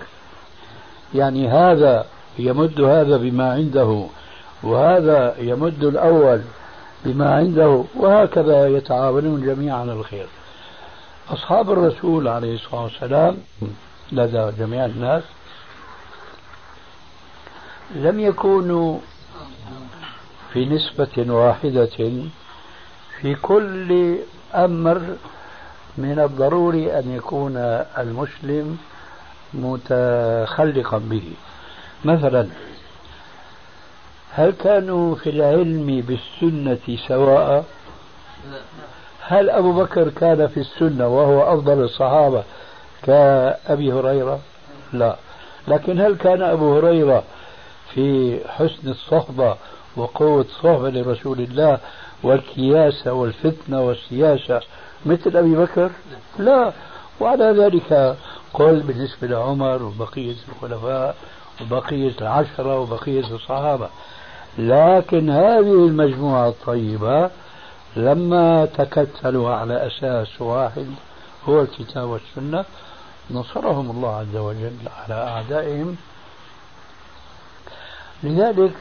يعني هذا يمد هذا بما عنده وهذا يمد الأول بما عنده وهكذا يتعاونون جميعا الخير. أصحاب الرسول عليه الصلاة والسلام لدى جميع الناس لم يكونوا في نسبة واحدة في كل أمر من الضروري أن يكون المسلم متخلقا به. مثلا هل كانوا في العلم بالسنة سواء؟ هل أبو بكر كان في السنة وهو أفضل الصحابة كأبي هريرة؟ لا. لكن هل كان أبو هريرة في حسن الصحبة وقوة صحبة لرسول الله والكياسة والفتنة والسياسة مثل أبي بكر؟ لا. وعلى ذلك قل بالنسبة لعمر وبقية الخلفاء وبقية العشرة وبقية الصحابة. لكن هذه المجموعة الطيبة لما تكتلوا على أساس واحد هو الكتاب والسنة نصرهم الله عز وجل على أعدائهم. لذلك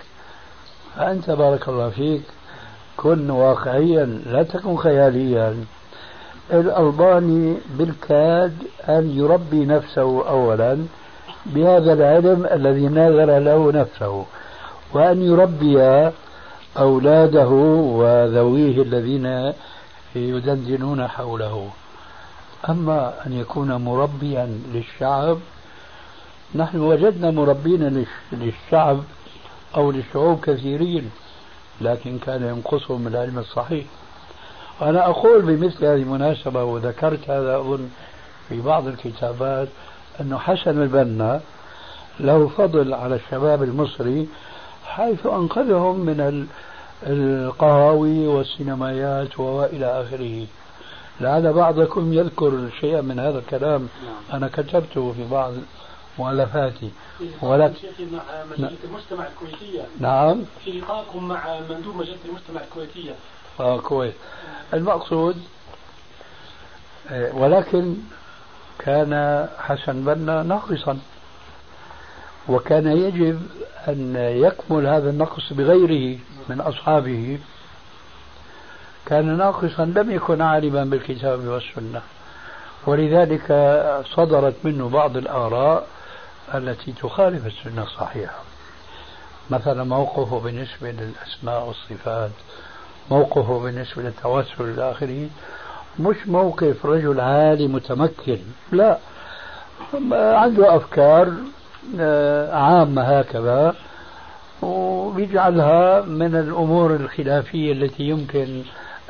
فأنت بارك الله فيك كن واقعيا لا تكن خياليا. الألباني بالكاد أن يربي نفسه أولا بهذا العلم الذي ناظر له نفسه. وأن يربي أولاده وذويه الذين يدندنون حوله. أما أن يكون مربيا للشعب نحن وجدنا مربين للشعب أو للشعوب كثيرين لكن كان ينقصهم العلم الصحيح. أنا أقول بمثل هذه المناسبة وذكرت هذا أظن في بعض الكتابات أنه حسن البنا له فضل على الشباب المصري حيث أنقذهم من القهاوي والسينمايات وإلى آخره. لعل بعضكم يذكر شيئا من هذا الكلام أنا كتبته في بعض مؤلفاتي. ولكن مع مجلة المجتمع الكويتية. نعم. في لقائكم مع مندوب مجلة المجتمع الكويتية. آه كويس المقصود آه، ولكن كان حسن بنا ناقصا. وكان يجب أن يكمل هذا النقص بغيره من أصحابه. كان ناقصا لم يكن عالما بالكتاب والسنة. ولذلك صدرت منه بعض الآراء التي تخالف السنة الصحيحة. مثلا موقفه بالنسبة للأسماء والصفات موقفه بالنسبة للتوسل إلى آخره. مش موقف رجل عالي متمكن لا. عنده أفكار عامة هكذا ويجعلها من الأمور الخلافية التي يمكن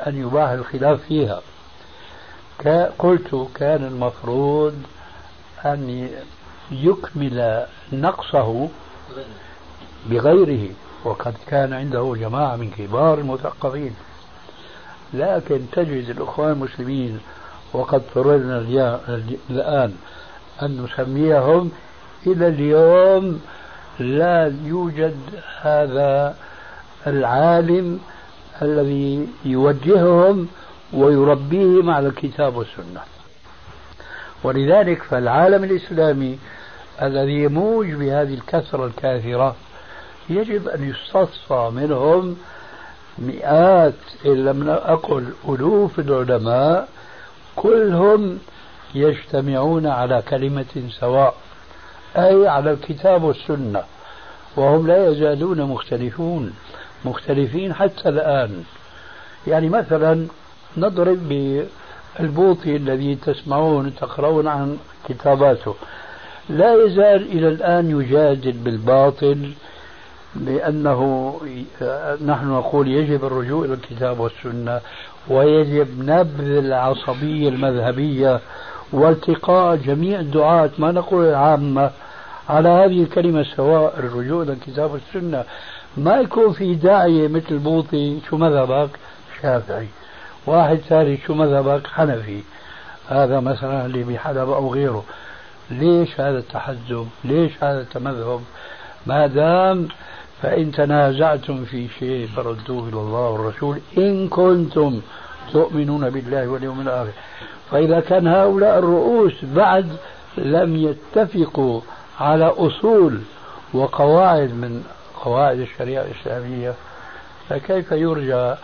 أن يباح الخلاف فيها. قلت كان المفروض أن يكمل نقصه بغيره وقد كان عنده جماعة من كبار المثقفين. لكن تجد الأخوان المسلمين وقد اضطررنا الآن أن نسميهم إلى اليوم لا يوجد هذا العالم الذي يوجههم ويربيهم على الكتاب والسنة. ولذلك فالعالم الإسلامي الذي يموج بهذه الكثرة الكاثرة يجب أن يستصفى منهم مئات إن لم أقل ألوف العلماء كلهم يجتمعون على كلمة سواء. أي على الكتاب والسنة وهم لا يزالون مختلفون مختلفين حتى الآن. يعني مثلا نضرب بالبوطي الذي تسمعون تقرؤون عن كتاباته. لا يزال إلى الآن يجادل بالباطل بأنه نحن نقول يجب الرجوع إلى الكتاب والسنة ويجب نبذ العصبية المذهبية والتقاء جميع الدعاة ما نقول العامة على هذه الكلمة سواء الرجوع إلى الكتاب والسنة ما يكون في داعية مثل بوطي شو مذهبك؟ شافعي. واحد ثاني شو مذهبك؟ حنفي. هذا مثلا اللي بحلب أو غيره. ليش هذا التحزب؟ ليش هذا التمذهب ما دام فإن تنازعتم في شيء فردوه إلى الله والرسول إن كنتم تؤمنون بالله واليوم الآخر. فإذا كان هؤلاء الرؤوس بعد لم يتفقوا على أصول وقواعد من قواعد الشريعة الإسلامية فكيف يرجى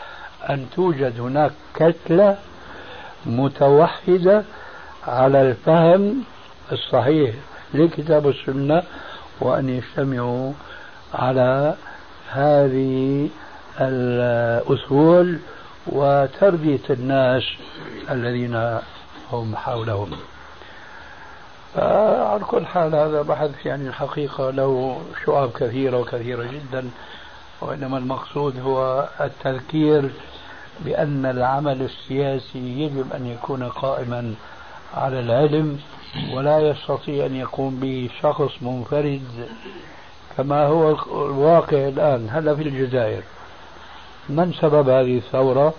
أن توجد هناك كتلة متوحدة على الفهم الصحيح لكتاب السنة وأن يجتمعوا على هذه الأصول وتربية الناس الذين هم حولهم؟ على كل حال هذا بحث يعني الحقيقة له شعب كثيرة وكثيرة جدا وإنما المقصود هو التذكير بأن العمل السياسي يجب أن يكون قائما على العلم ولا يستطيع أن يقوم به شخص منفرد كما هو الواقع الآن. هلا في الجزائر. من سبب هذه الثورة؟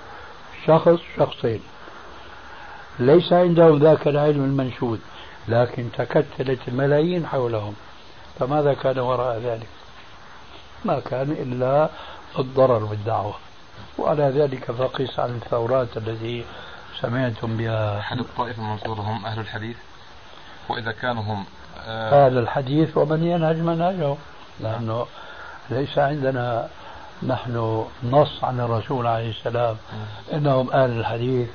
شخص شخصين. ليس عندهم ذاك العلم المنشود. لكن تكتلت الملايين حولهم. فماذا كان وراء ذلك؟ ما كان إلا الضرر بالدعوة وعلى ذلك فقس على الثورات التي سمعتم بها. أحد الطائفة المنصورة هم أهل الحديث؟ وإذا كانوا هم آه أهل الحديث ومن ينهج منهجه لأنه ليس عندنا نحن نص عن الرسول عليه السلام. إنهم أهل الحديث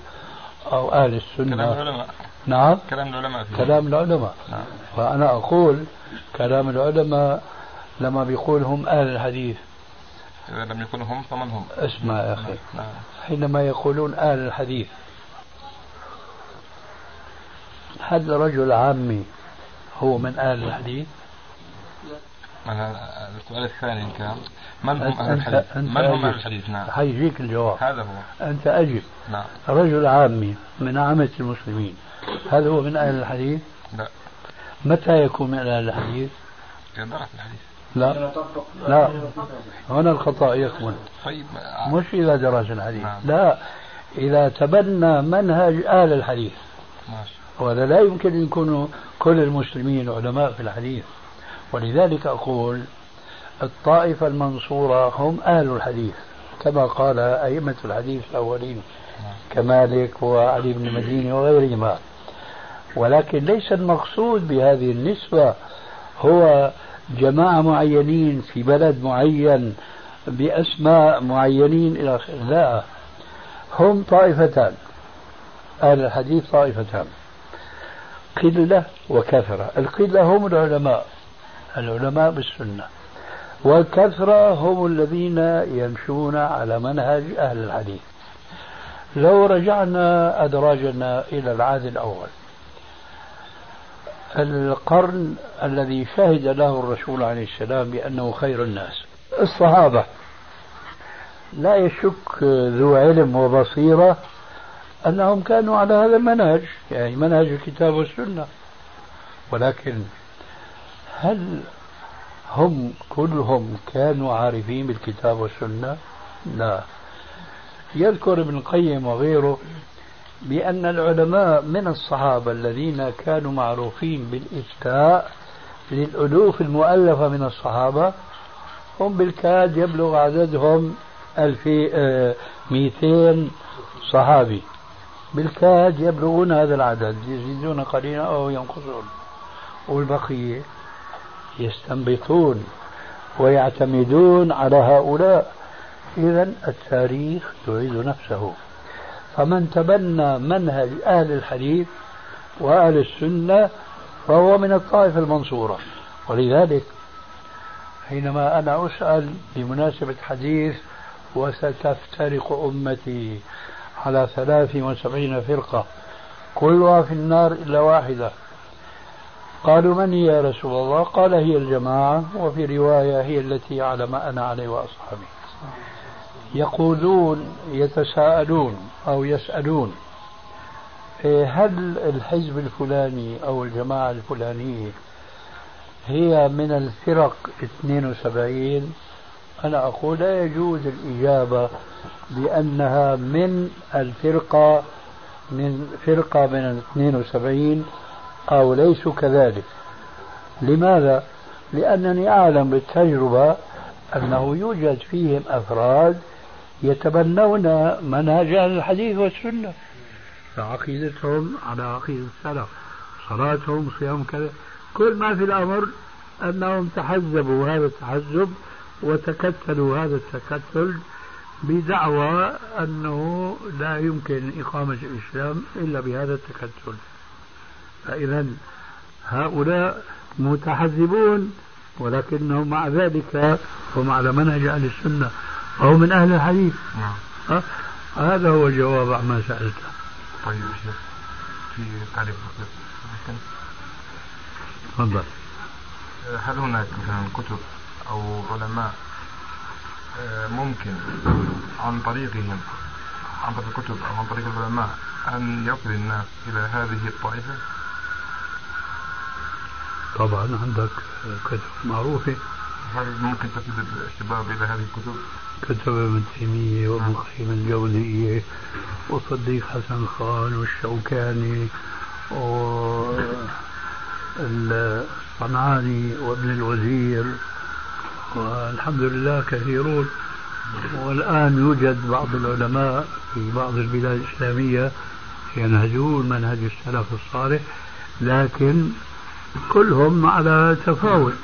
أو أهل السنة. كلام العلماء. نعم كلام العلماء فيه. كلام العلماء نعم. فأنا أقول كلام العلماء لما بيقول هم أهل الحديث إذا لم يكونوا هم فمن هم؟ اسمع يا أخي نعم. حينما يقولون أهل الحديث هل رجل عامي هو من أهل الحديث؟ السؤال الثاني إن كان من هم أهل الحديث؟ من هم أهل الحديث؟ نعم حيجيك الجواب هذا هو أنت أجب نعم رجل عامي من عامة المسلمين هل هو من أهل الحديث؟ لا. متى يكون من أهل الحديث؟ إذا درس الحديث. لا. لا. هنا الخطأ يكمن. طيب مش إذا درس الحديث. نعم. لا. إذا تبنى منهج أهل الحديث. ماشي وهذا لا يمكن أن يكونوا كل المسلمين علماء في الحديث. ولذلك أقول الطائفة المنصورة هم أهل الحديث. كما قال أئمة الحديث الأولين كمالك وعلي بن المديني وغيرهما. ولكن ليس المقصود بهذه النسبة هو جماعة معينين في بلد معين بأسماء معينين إلى آخره. لا هم طائفتان. أهل الحديث طائفتان. قلة وكثرة القلة هم العلماء. العلماء بالسنة. والكثرة هم الذين يمشون على منهج أهل الحديث. لو رجعنا أدراجنا إلى العهد الأول. القرن الذي شهد له الرسول عليه السلام بأنه خير الناس. الصحابة لا يشك ذو علم وبصيرة أنهم كانوا على هذا المنهج يعني منهج الكتاب والسنة. ولكن هل هم كلهم كانوا عارفين بالكتاب والسنة؟ لا. يذكر ابن القيم وغيره بأن العلماء من الصحابة الذين كانوا معروفين بالإفتاء للألوف المؤلفة من الصحابة هم بالكاد يبلغ عددهم 1200 صحابي. بالكاد يبلغون هذا العدد يزيدون قليلا أو ينقصون. والبقية يستنبطون ويعتمدون على هؤلاء. إذا التاريخ يعيد نفسه. فمن تبنى منهج أهل الحديث وأهل السنة فهو من الطائفة المنصورة. ولذلك حينما أنا أسأل بمناسبة حديث وستفترق أمتي على ثلاث وسبعين فرقة كلها في النار إلا واحدة قالوا من هي يا رسول الله؟ قال هي الجماعة وفي رواية هي التي على ما أنا عليه وأصحابي يقولون يتساءلون أو يسألون إيه، هل الحزب الفلاني أو الجماعة الفلانية هي من الفرق 72 أنا أقول لا يجوز الإجابة بأنها من الفرقة من فرقة من 72 أو ليسوا كذلك لماذا؟ لأنني أعلم بالتجربة أنه يوجد فيهم أفراد يتبنون منهج الحديث والسنة. فعقيدتهم على عقيدة السلف صلاتهم صيام كذا. كل ما في الأمر أنهم تحزبوا هذا التحزب وتكتلوا هذا التكتل بدعوى أنه لا يمكن إقامة الإسلام إلا بهذا التكتل. فإذا هؤلاء متحزبون ولكنهم مع ذلك هم على منهج أهل السنة. وهم من أهل الحديث. نعم. هذا هو الجواب عما سألته. طيب شيخ في تعريف تفضل. هل هناك مثلا كتب أو علماء آه، ممكن عن طريقهم عن طريق الكتب أو عن طريق العلماء أن يصل الناس إلى هذه الطائفة؟ طبعا عندك كتب معروفة. هل ممكن تفيد الشباب إلى هذه الكتب؟ كتب ابن تيمية وابن قيم الجوزية وصديق حسن خان والشوكاني والصنعاني وابن الوزير. والحمد لله كثيرون. والآن يوجد بعض العلماء في بعض البلاد الإسلامية ينهجون منهج السلف الصالح لكن كلهم على تفاوت.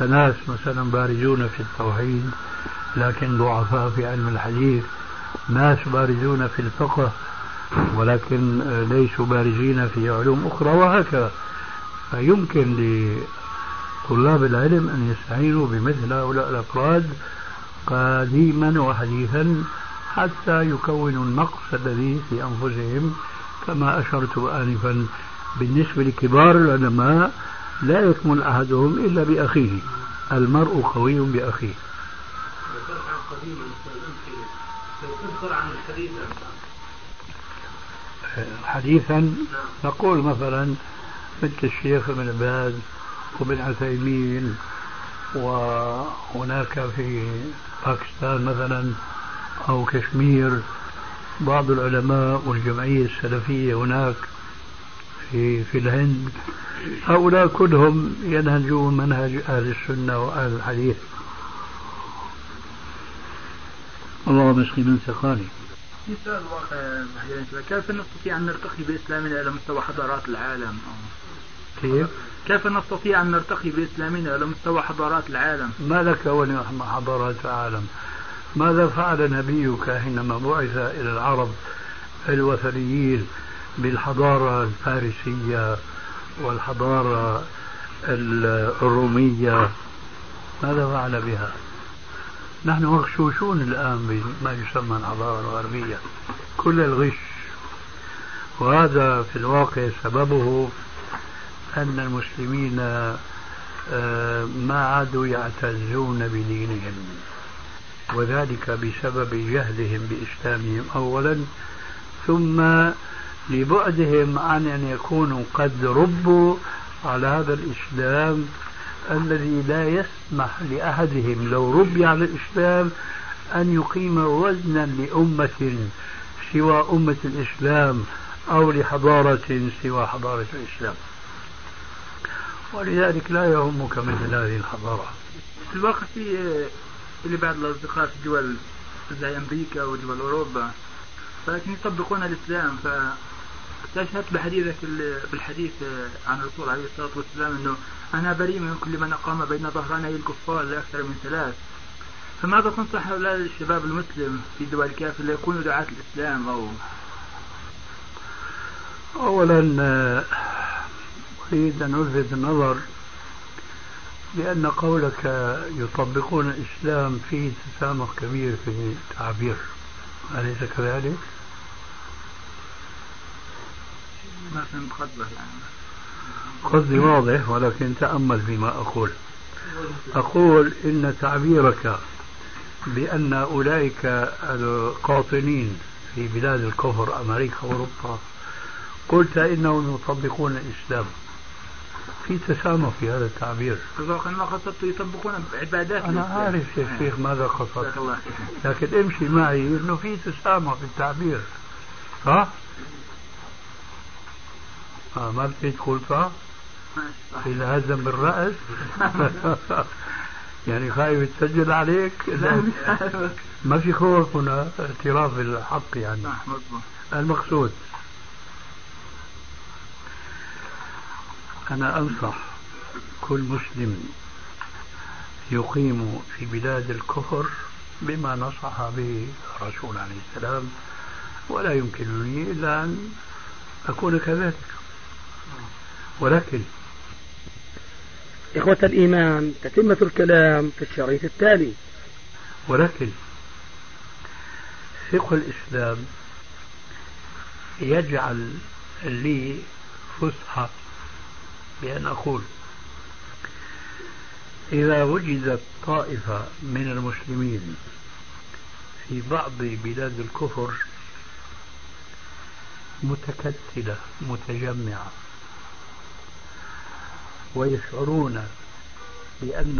فناس مثلا بارزون في التوحيد لكن ضعفاء في علم الحديث ناس بارزون في الفقه ولكن ليسوا بارزين في علوم أخرى وهكذا. فيمكن لطلاب العلم أن يستعينوا بمثل هؤلاء الأفراد قديما وحديثا حتى يكونوا النقص الذي في أنفسهم كما أشرت آنفا بالنسبة لكبار العلماء لا يكمل أحدهم إلا بأخيه. المرء قوي بأخيه. حديثا نقول مثلا مثل الشيخ ابن باز وابن عثيمين وهناك في باكستان مثلا أو كشمير بعض العلماء والجمعية السلفية هناك في في الهند هؤلاء كلهم ينهجون منهج أهل السنة وأهل الحديث اللهم اشفي من سقاني في سؤال واقع كيف نستطيع أن نرتقي بإسلامنا إلى مستوى حضارات العالم؟ كيف؟ كيف نستطيع أن نرتقي بإسلامنا إلى مستوى حضارات العالم؟ ما لك حضارات العالم؟ ماذا فعل نبيك حينما بعث إلى العرب الوثنيين بالحضارة الفارسية والحضارة الرومية ماذا فعل بها؟ نحن مغشوشون الآن بما يسمى الحضارة الغربية كل الغش وهذا في الواقع سببه أن المسلمين آه، ما عادوا يعتزون بدينهم وذلك بسبب جهلهم بإسلامهم أولا ثم لبعدهم عن أن يكونوا قد ربوا على هذا الإسلام الذي لا يسمح لأحدهم لو ربي على الإسلام أن يقيم وزنا لأمة سوى أمة الإسلام أو لحضارة سوى حضارة الإسلام. ولذلك لا يهمك مثل هذه الحضارة. في الواقع في اللي بعض الأصدقاء في دول زي أمريكا ودول أوروبا لكن يطبقون الإسلام ف استشهدت بحديثك بالحديث عن الرسول عليه الصلاة والسلام أنه أنا بريء من كل من أقام بين ظهراني الكفار لأكثر من ثلاث فماذا تنصح هؤلاء الشباب المسلم في دول الكافر ليكونوا دعاة الإسلام أو أولا أريد أن ألفت النظر لأن قولك يطبقون الإسلام فيه تسامح كبير في التعبير أليس كذلك؟ ما فهمت قصدك قصدي واضح ولكن تأمل فيما أقول. أقول إن تعبيرك بأن أولئك القاطنين في بلاد الكفر أمريكا وأوروبا قلت إنهم يطبقون الإسلام. في تسامح في هذا التعبير. ما قصدت يطبقون عبادات أنا عارف يا شيخ ماذا قصدت. لكن امشي معي إنه في تسامح في التعبير. صح؟ آه ما تقول صح؟ إذا هزم بالرأس. يعني خايف تسجل عليك؟ ما في خوف هنا اعتراف بالحق يعني. المقصود. أنا أنصح كل مسلم يقيم في بلاد الكفر بما نصح به الرسول عليه السلام ولا يمكنني إلا أن أكون كذلك. ولكن إخوة الإيمان تتمة الكلام في الشريط التالي. ولكن فقه الإسلام يجعل لي فسحة بأن أقول إذا وجدت طائفة من المسلمين في بعض بلاد الكفر متكتلة متجمعة ويشعرون بأن